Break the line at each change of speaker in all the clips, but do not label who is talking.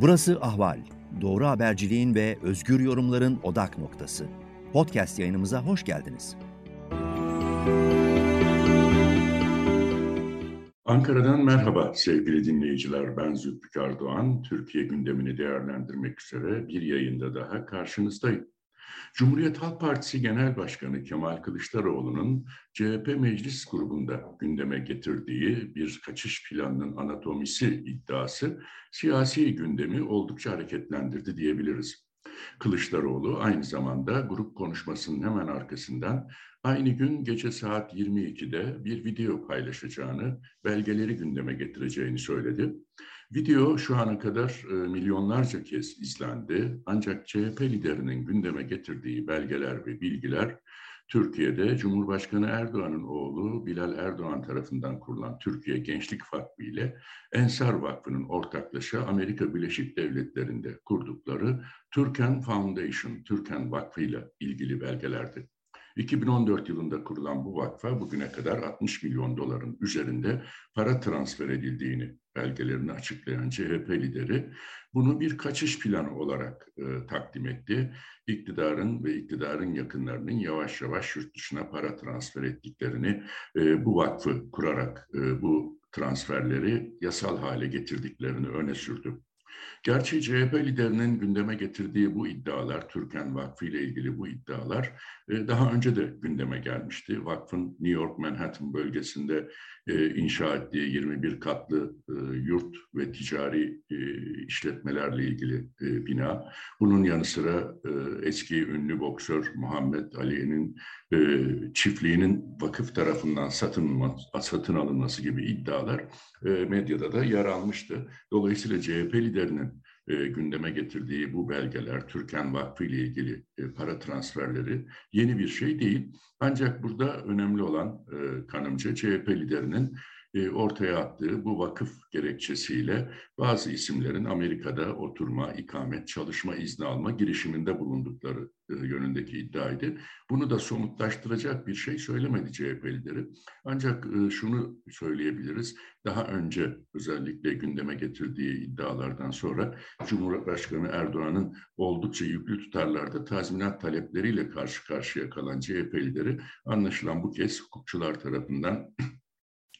Burası Ahval. Doğru haberciliğin ve özgür yorumların odak noktası. Podcast yayınımıza hoş geldiniz.
Ankara'dan merhaba sevgili dinleyiciler. Ben Zülfikar Doğan. Türkiye gündemini değerlendirmek üzere bir yayında daha karşınızdayım. Cumhuriyet Halk Partisi Genel Başkanı Kemal Kılıçdaroğlu'nun CHP Meclis Grubu'nda gündeme getirdiği bir kaçış planının anatomisi iddiası siyasi gündemi oldukça hareketlendirdi diyebiliriz. Kılıçdaroğlu aynı zamanda grup konuşmasının hemen arkasından aynı gün gece saat 22'de bir video paylaşacağını, belgeleri gündeme getireceğini söyledi. Video şu ana kadar e, milyonlarca kez izlendi ancak CHP liderinin gündeme getirdiği belgeler ve bilgiler Türkiye'de Cumhurbaşkanı Erdoğan'ın oğlu Bilal Erdoğan tarafından kurulan Türkiye Gençlik Vakfı ile Ensar Vakfı'nın ortaklaşa Amerika Birleşik Devletleri'nde kurdukları Türken Foundation, Türken Vakfı ile ilgili belgelerdi. 2014 yılında kurulan bu vakfa bugüne kadar 60 milyon doların üzerinde para transfer edildiğini belgelerini açıklayan CHP lideri bunu bir kaçış planı olarak e, takdim etti. İktidarın ve iktidarın yakınlarının yavaş yavaş yurt dışına para transfer ettiklerini e, bu vakfı kurarak e, bu transferleri yasal hale getirdiklerini öne sürdü. Gerçi CHP liderinin gündeme getirdiği bu iddialar, Türken Vakfı ile ilgili bu iddialar e, daha önce de gündeme gelmişti. Vakfın New York Manhattan bölgesinde e, inşa ettiği 21 katlı e, yurt ve ticari işletmelerle ilgili bina. Bunun yanı sıra eski ünlü boksör Muhammed Ali'nin çiftliğinin vakıf tarafından satın, satın alınması gibi iddialar medyada da yer almıştı. Dolayısıyla CHP liderinin e, gündeme getirdiği bu belgeler, Türkan Vakfı ile ilgili e, para transferleri yeni bir şey değil. Ancak burada önemli olan e, kanımca CHP liderinin e, ortaya attığı bu vakıf gerekçesiyle bazı isimlerin Amerika'da oturma, ikamet, çalışma izni alma girişiminde bulundukları e, yönündeki iddiaydı. Bunu da somutlaştıracak bir şey söylemedi CHP lideri. Ancak e, şunu söyleyebiliriz. Daha önce özellikle gündeme getirdiği iddialardan sonra Cumhurbaşkanı Erdoğan'ın oldukça yüklü tutarlarda tazminat talepleriyle karşı karşıya kalan CHP lideri anlaşılan bu kez hukukçular tarafından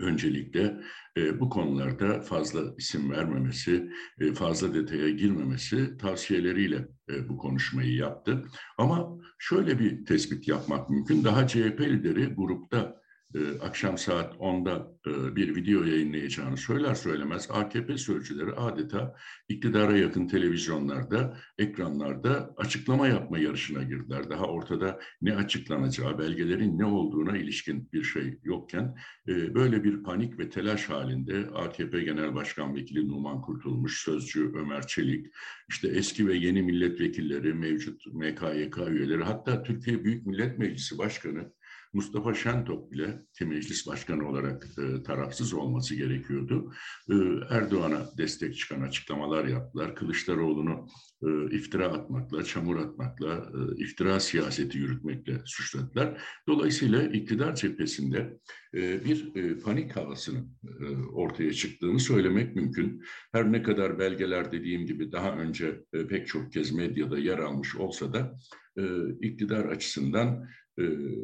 öncelikle e, bu konularda fazla isim vermemesi, e, fazla detaya girmemesi tavsiyeleriyle e, bu konuşmayı yaptı. Ama şöyle bir tespit yapmak mümkün. Daha CHP lideri grupta e, akşam saat 10'da e, bir video yayınlayacağını söyler söylemez AKP sözcüleri adeta iktidara yakın televizyonlarda, ekranlarda açıklama yapma yarışına girdiler. Daha ortada ne açıklanacağı, belgelerin ne olduğuna ilişkin bir şey yokken e, böyle bir panik ve telaş halinde AKP Genel Başkan Vekili Numan Kurtulmuş, sözcü Ömer Çelik, işte eski ve yeni milletvekilleri, mevcut MKYK üyeleri, hatta Türkiye Büyük Millet Meclisi Başkanı Mustafa Şentop bile ki meclis başkanı olarak e, tarafsız olması gerekiyordu. E, Erdoğan'a destek çıkan açıklamalar yaptılar. Kılıçdaroğlu'nu e, iftira atmakla, çamur atmakla, e, iftira siyaseti yürütmekle suçladılar. Dolayısıyla iktidar cephesinde e, bir e, panik havasının e, ortaya çıktığını söylemek mümkün. Her ne kadar belgeler dediğim gibi daha önce e, pek çok kez medyada yer almış olsa da e, iktidar açısından e,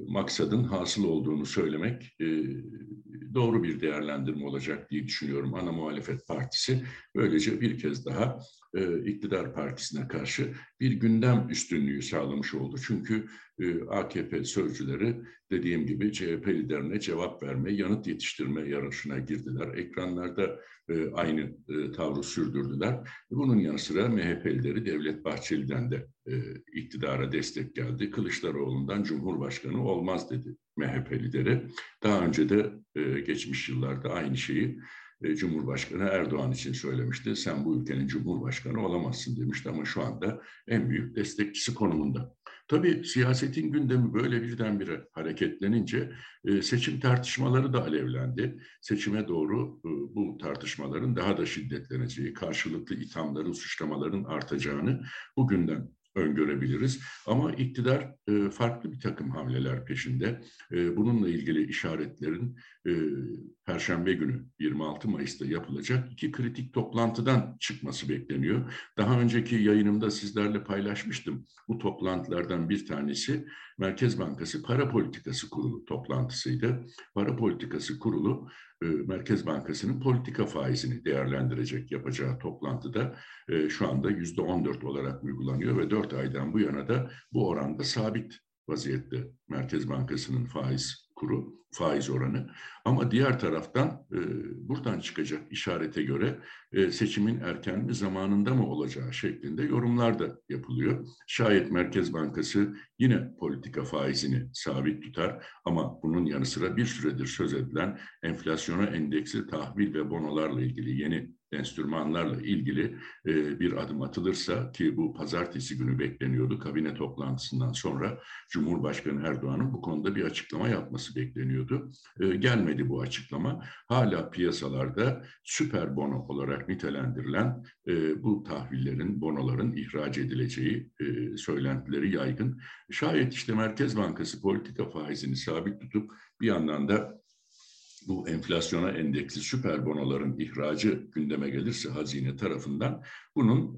maksadın hasıl olduğunu söylemek e, doğru bir değerlendirme olacak diye düşünüyorum. Ana muhalefet partisi böylece bir kez daha e, iktidar partisine karşı bir gündem üstünlüğü sağlamış oldu. Çünkü e, AKP sözcüleri dediğim gibi CHP liderine cevap verme, yanıt yetiştirme yarışına girdiler. Ekranlarda e, aynı e, tavrı sürdürdüler. Bunun yanı sıra MHP'lileri Devlet Bahçeli'den de e, iktidara destek geldi. Kılıçdaroğlu'ndan Cumhurbaşkanı olmaz dedi MHP lideri. Daha önce de e, geçmiş yıllarda aynı şeyi Cumhurbaşkanı Erdoğan için söylemişti. Sen bu ülkenin Cumhurbaşkanı olamazsın demişti ama şu anda en büyük destekçisi konumunda. Tabii siyasetin gündemi böyle birdenbire hareketlenince e, seçim tartışmaları da alevlendi. Seçime doğru e, bu tartışmaların daha da şiddetleneceği, karşılıklı ithamların, suçlamaların artacağını bugünden öngörebiliriz. Ama iktidar e, farklı bir takım hamleler peşinde. E, bununla ilgili işaretlerin e, Perşembe günü 26 Mayıs'ta yapılacak iki kritik toplantıdan çıkması bekleniyor. Daha önceki yayınımda sizlerle paylaşmıştım. Bu toplantılardan bir tanesi Merkez Bankası Para Politikası Kurulu toplantısıydı. Para Politikası Kurulu Merkez Bankası'nın politika faizini değerlendirecek yapacağı toplantıda e, şu anda yüzde 14 olarak uygulanıyor ve 4 aydan bu yana da bu oranda sabit vaziyette Merkez Bankası'nın faiz kuru, faiz oranı. Ama diğer taraftan e, buradan çıkacak işarete göre e, seçimin erken mi zamanında mı olacağı şeklinde yorumlar da yapılıyor. Şayet Merkez Bankası yine politika faizini sabit tutar ama bunun yanı sıra bir süredir söz edilen enflasyona endeksli tahvil ve bonolarla ilgili yeni enstrümanlarla ilgili e, bir adım atılırsa ki bu pazartesi günü bekleniyordu kabine toplantısından sonra Cumhurbaşkanı Erdoğan'ın bu konuda bir açıklama yapması bekleniyordu. E, gelmedi bu açıklama. Hala piyasalarda süper bono olarak nitelendirilen e, bu tahvillerin, bonoların ihraç edileceği e, söylentileri yaygın. Şayet işte Merkez Bankası politika faizini sabit tutup bir yandan da bu enflasyona endeksli süper bonoların ihracı gündeme gelirse hazine tarafından bunun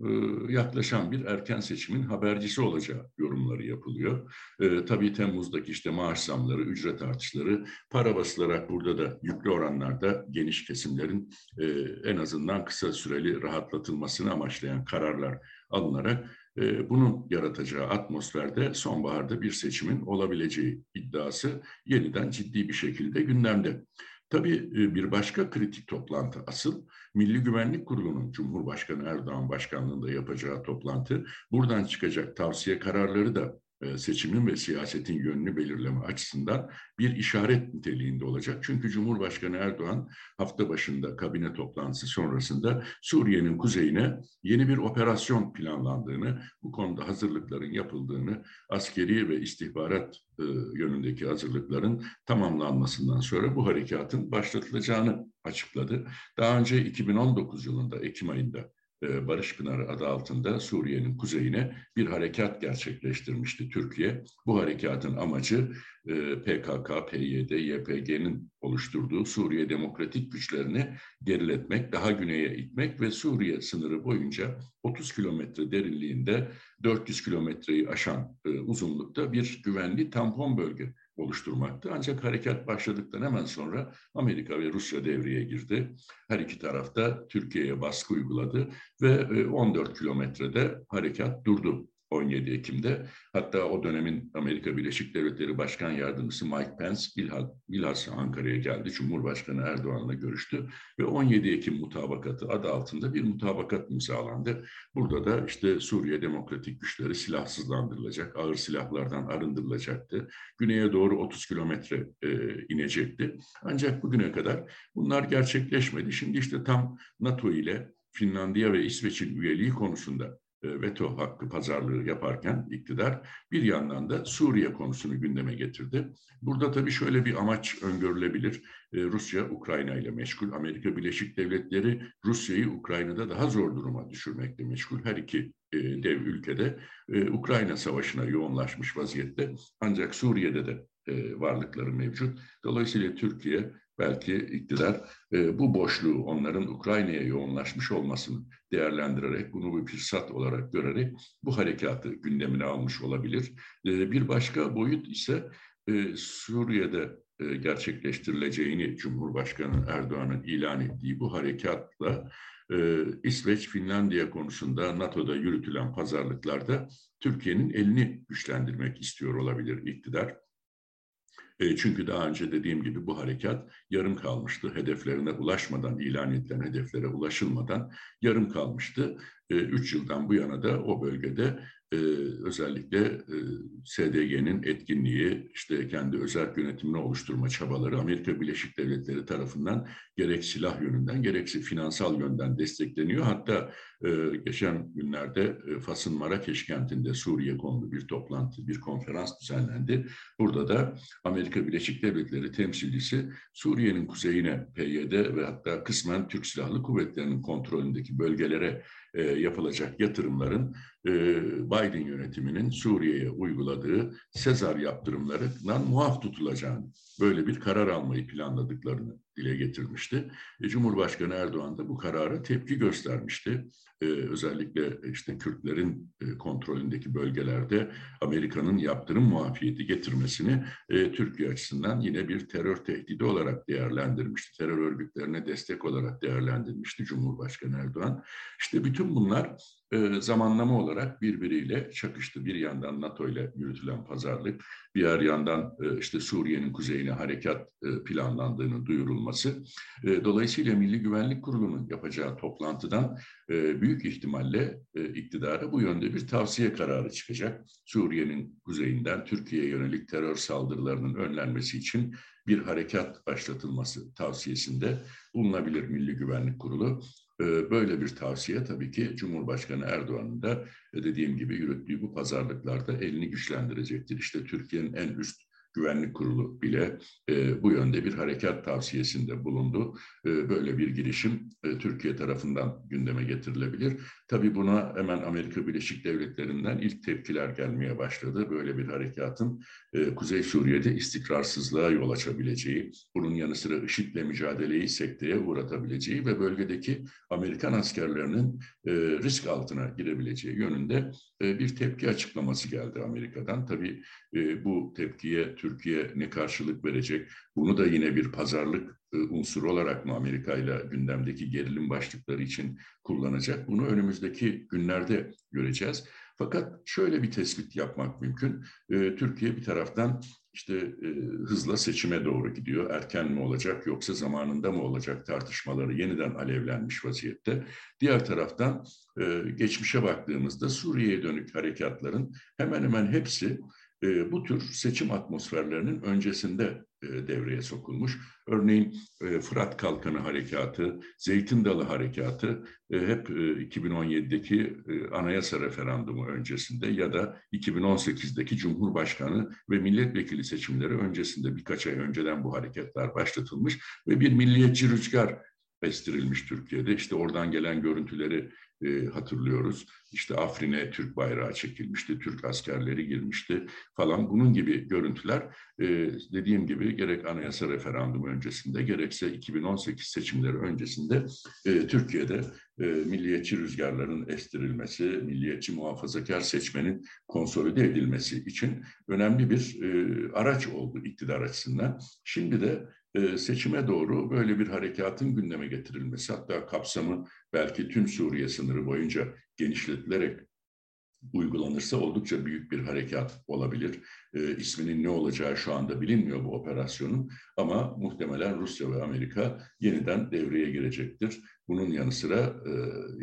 e, yaklaşan bir erken seçimin habercisi olacağı yorumları yapılıyor. E, tabii Temmuz'daki işte maaş zamları, ücret artışları para basılarak burada da yüklü oranlarda geniş kesimlerin e, en azından kısa süreli rahatlatılmasını amaçlayan kararlar alınarak e, bunun yaratacağı atmosferde sonbaharda bir seçimin olabileceği iddiası yeniden ciddi bir şekilde gündemde. Tabii e, bir başka kritik toplantı asıl Milli Güvenlik Kurulu'nun Cumhurbaşkanı Erdoğan başkanlığında yapacağı toplantı. Buradan çıkacak tavsiye kararları da seçimin ve siyasetin yönünü belirleme açısından bir işaret niteliğinde olacak. Çünkü Cumhurbaşkanı Erdoğan hafta başında kabine toplantısı sonrasında Suriye'nin kuzeyine yeni bir operasyon planlandığını, bu konuda hazırlıkların yapıldığını, askeri ve istihbarat e, yönündeki hazırlıkların tamamlanmasından sonra bu harekatın başlatılacağını açıkladı. Daha önce 2019 yılında Ekim ayında e, Barış Pınarı adı altında Suriye'nin kuzeyine bir harekat gerçekleştirmişti Türkiye. Bu harekatın amacı e, PKK, PYD, YPG'nin oluşturduğu Suriye demokratik güçlerini geriletmek, daha güneye itmek ve Suriye sınırı boyunca 30 kilometre derinliğinde 400 kilometreyi aşan e, uzunlukta bir güvenli tampon bölge oluşturmaktı. Ancak harekat başladıktan hemen sonra Amerika ve Rusya devreye girdi. Her iki tarafta Türkiye'ye baskı uyguladı ve 14 e, kilometrede harekat durdu. 17 Ekim'de. Hatta o dönemin Amerika Birleşik Devletleri Başkan Yardımcısı Mike Pence bilhassa Ankara'ya geldi. Cumhurbaşkanı Erdoğan'la görüştü ve 17 Ekim mutabakatı adı altında bir mutabakat imzalandı. Burada da işte Suriye Demokratik Güçleri silahsızlandırılacak, ağır silahlardan arındırılacaktı. Güneye doğru 30 kilometre e, inecekti. Ancak bugüne kadar bunlar gerçekleşmedi. Şimdi işte tam NATO ile Finlandiya ve İsveç'in üyeliği konusunda veto hakkı pazarlığı yaparken iktidar bir yandan da Suriye konusunu gündeme getirdi. Burada tabii şöyle bir amaç öngörülebilir. E, Rusya Ukrayna ile meşgul. Amerika Birleşik Devletleri Rusya'yı Ukrayna'da daha zor duruma düşürmekle meşgul. Her iki e, dev ülkede Ukrayna savaşına yoğunlaşmış vaziyette. Ancak Suriye'de de varlıkları mevcut. Dolayısıyla Türkiye belki iktidar e, bu boşluğu onların Ukrayna'ya yoğunlaşmış olmasını değerlendirerek, bunu bir fırsat olarak görerek bu harekatı gündemine almış olabilir. E, bir başka boyut ise e, Suriye'de e, gerçekleştirileceğini Cumhurbaşkanı Erdoğan'ın ilan ettiği bu harekatla e, İsveç, Finlandiya konusunda NATO'da yürütülen pazarlıklarda Türkiye'nin elini güçlendirmek istiyor olabilir iktidar. E, çünkü daha önce dediğim gibi bu harekat yarım kalmıştı. Hedeflerine ulaşmadan, ilan edilen hedeflere ulaşılmadan yarım kalmıştı. E, üç yıldan bu yana da o bölgede e, özellikle e, SDG'nin etkinliği, işte kendi özel yönetimini oluşturma çabaları Amerika Birleşik Devletleri tarafından gerek silah yönünden gerekse finansal yönden destekleniyor. Hatta e, geçen günlerde e, Fas'ın Marrakeş kentinde Suriye konulu bir toplantı, bir konferans düzenlendi. Burada da Amerika Birleşik Devletleri temsilcisi Suriye'nin kuzeyine PYD ve hatta kısmen Türk Silahlı Kuvvetleri'nin kontrolündeki bölgelere e, yapılacak yatırımların e, Biden yönetiminin Suriye'ye uyguladığı Sezar yaptırımlarından muaf tutulacağını, böyle bir karar almayı planladıklarını dile getirmişti. E, Cumhurbaşkanı Erdoğan da bu karara tepki göstermişti. Ee, özellikle işte Kürtlerin e, kontrolündeki bölgelerde Amerika'nın yaptırım muafiyeti getirmesini e, Türkiye açısından yine bir terör tehdidi olarak değerlendirmişti. Terör örgütlerine destek olarak değerlendirmişti Cumhurbaşkanı Erdoğan. İşte bütün bunlar e, zamanlama olarak birbiriyle çakıştı. Bir yandan NATO ile yürütülen pazarlık, diğer yandan e, işte Suriye'nin kuzeyine harekat e, planlandığını duyurulması. E, dolayısıyla Milli Güvenlik Kurulu'nun yapacağı toplantıdan e, büyük ihtimalle e, iktidara bu yönde bir tavsiye kararı çıkacak. Suriye'nin kuzeyinden Türkiye'ye yönelik terör saldırılarının önlenmesi için bir harekat başlatılması tavsiyesinde bulunabilir Milli Güvenlik Kurulu. Ee, böyle bir tavsiye tabii ki Cumhurbaşkanı Erdoğan'ın da e, dediğim gibi yürüttüğü bu pazarlıklarda elini güçlendirecektir. İşte Türkiye'nin en üst Güvenlik Kurulu bile e, bu yönde bir harekat tavsiyesinde bulundu. E, böyle bir girişim e, Türkiye tarafından gündeme getirilebilir. Tabii buna hemen Amerika Birleşik Devletleri'nden ilk tepkiler gelmeye başladı. Böyle bir harekatın e, Kuzey Suriye'de istikrarsızlığa yol açabileceği, bunun yanı sıra IŞİD'le mücadeleyi sekteye uğratabileceği ve bölgedeki Amerikan askerlerinin e, risk altına girebileceği yönünde e, bir tepki açıklaması geldi Amerika'dan. Tabii e, bu tepkiye Türkiye ne karşılık verecek? Bunu da yine bir pazarlık e, unsuru olarak mı Amerika ile gündemdeki gerilim başlıkları için kullanacak? Bunu önümüzdeki günlerde göreceğiz. Fakat şöyle bir tespit yapmak mümkün. E, Türkiye bir taraftan işte e, hızla seçime doğru gidiyor. Erken mi olacak yoksa zamanında mı olacak tartışmaları yeniden alevlenmiş vaziyette. Diğer taraftan geçmişe baktığımızda Suriye'ye dönük harekatların hemen hemen hepsi e, bu tür seçim atmosferlerinin öncesinde e, devreye sokulmuş. Örneğin e, Fırat Kalkanı Harekatı, Zeytin Dalı Harekatı e, hep e, 2017'deki e, anayasa referandumu öncesinde ya da 2018'deki Cumhurbaşkanı ve milletvekili seçimleri öncesinde birkaç ay önceden bu hareketler başlatılmış ve bir milliyetçi rüzgar estirilmiş Türkiye'de. İşte oradan gelen görüntüleri e, hatırlıyoruz. İşte Afrin'e Türk bayrağı çekilmişti, Türk askerleri girmişti falan. Bunun gibi görüntüler e, dediğim gibi gerek anayasa referandumu öncesinde gerekse 2018 seçimleri öncesinde e, Türkiye'de e, milliyetçi rüzgarların estirilmesi, milliyetçi muhafazakar seçmenin konsolide edilmesi için önemli bir e, araç oldu iktidar açısından. Şimdi de e, seçime doğru böyle bir harekatın gündeme getirilmesi hatta kapsamı belki tüm Suriye sınırı boyunca genişletilerek uygulanırsa oldukça büyük bir harekat olabilir. E, isminin ne olacağı şu anda bilinmiyor bu operasyonun ama muhtemelen Rusya ve Amerika yeniden devreye girecektir. Bunun yanı sıra e,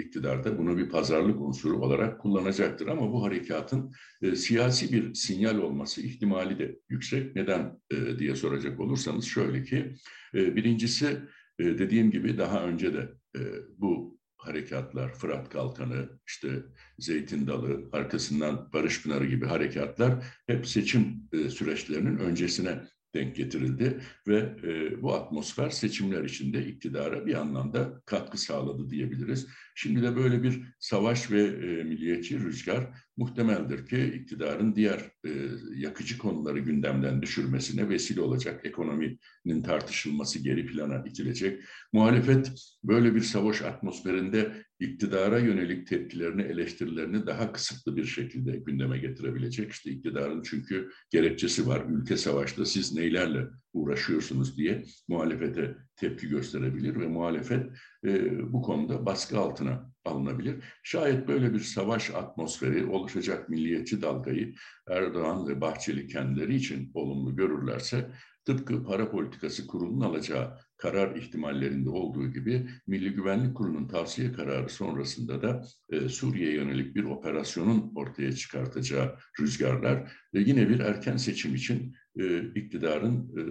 iktidarda bunu bir pazarlık unsuru olarak kullanacaktır. Ama bu harekatın e, siyasi bir sinyal olması ihtimali de yüksek. Neden e, diye soracak olursanız şöyle ki, e, birincisi e, dediğim gibi daha önce de e, bu harekatlar, Fırat Kalkanı, işte Zeytin Dalı, arkasından Barış Pınarı gibi harekatlar hep seçim e, süreçlerinin öncesine denk getirildi ve e, bu atmosfer seçimler içinde iktidara bir anlamda katkı sağladı diyebiliriz. Şimdi de böyle bir savaş ve e, milliyetçi rüzgar muhtemeldir ki iktidarın diğer e, yakıcı konuları gündemden düşürmesine vesile olacak. Ekonominin tartışılması geri plana itilecek. Muhalefet böyle bir savaş atmosferinde iktidara yönelik tepkilerini, eleştirilerini daha kısıtlı bir şekilde gündeme getirebilecek. İşte iktidarın çünkü gerekçesi var. Ülke savaşta siz neylerle uğraşıyorsunuz diye muhalefete tepki gösterebilir ve muhalefet e, bu konuda baskı altına alınabilir. Şayet böyle bir savaş atmosferi oluşacak milliyetçi dalgayı Erdoğan ve Bahçeli kendileri için olumlu görürlerse tıpkı para politikası kurulunun alacağı karar ihtimallerinde olduğu gibi Milli Güvenlik Kurulu'nun tavsiye kararı sonrasında da e, Suriye'ye yönelik bir operasyonun ortaya çıkartacağı rüzgarlar ve yine bir erken seçim için e, iktidarın e,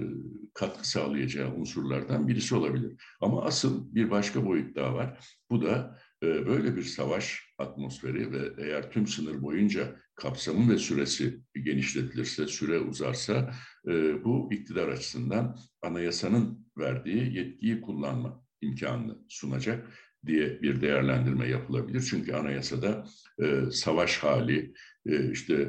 katkı sağlayacağı unsurlardan birisi olabilir. Ama asıl bir başka boyut daha var. Bu da böyle bir savaş atmosferi ve eğer tüm sınır boyunca kapsamı ve süresi genişletilirse, süre uzarsa e, bu iktidar açısından anayasanın verdiği yetkiyi kullanma imkanını sunacak. diye bir değerlendirme yapılabilir. Çünkü anayasada e, savaş hali, e, işte e,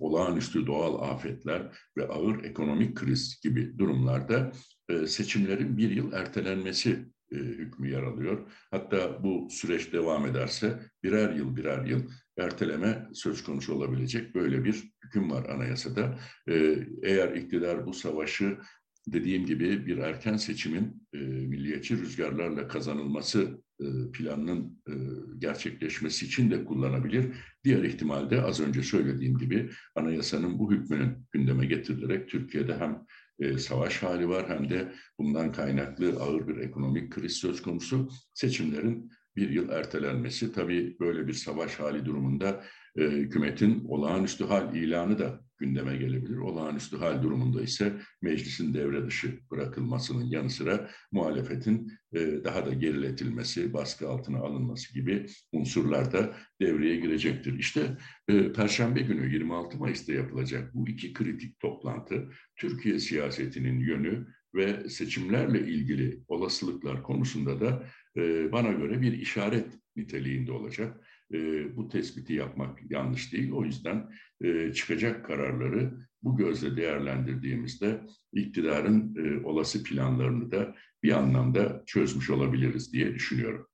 olağanüstü doğal afetler ve ağır ekonomik kriz gibi durumlarda e, seçimlerin bir yıl ertelenmesi e, hükmü yer alıyor. Hatta bu süreç devam ederse birer yıl birer yıl erteleme söz konusu olabilecek böyle bir hüküm var anayasada. E, eğer iktidar bu savaşı dediğim gibi bir erken seçimin e, milliyetçi rüzgarlarla kazanılması e, planının e, gerçekleşmesi için de kullanabilir. Diğer ihtimalde az önce söylediğim gibi anayasanın bu hükmünün gündeme getirilerek Türkiye'de hem e, savaş hali var hem de bundan kaynaklı ağır bir ekonomik kriz söz konusu. Seçimlerin bir yıl ertelenmesi tabii böyle bir savaş hali durumunda e, hükümetin olağanüstü hal ilanı da gündeme gelebilir. Olağanüstü hal durumunda ise meclisin devre dışı bırakılmasının yanı sıra muhalefetin e, daha da geriletilmesi, baskı altına alınması gibi unsurlar da devreye girecektir. İşte e, Perşembe günü 26 Mayıs'ta yapılacak bu iki kritik toplantı Türkiye siyasetinin yönü ve seçimlerle ilgili olasılıklar konusunda da e, bana göre bir işaret niteliğinde olacak. E, bu tespiti yapmak yanlış değil. O yüzden e, çıkacak kararları bu gözle değerlendirdiğimizde iktidarın e, olası planlarını da bir anlamda çözmüş olabiliriz diye düşünüyorum.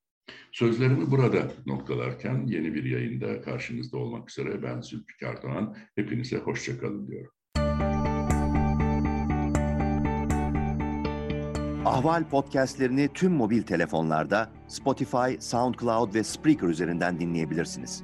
Sözlerimi burada noktalarken yeni bir yayında karşınızda olmak üzere ben Zülfikar Doğan. Hepinize hoşçakalın diyorum.
Ahval podcastlerini tüm mobil telefonlarda Spotify, SoundCloud ve Spreaker üzerinden dinleyebilirsiniz.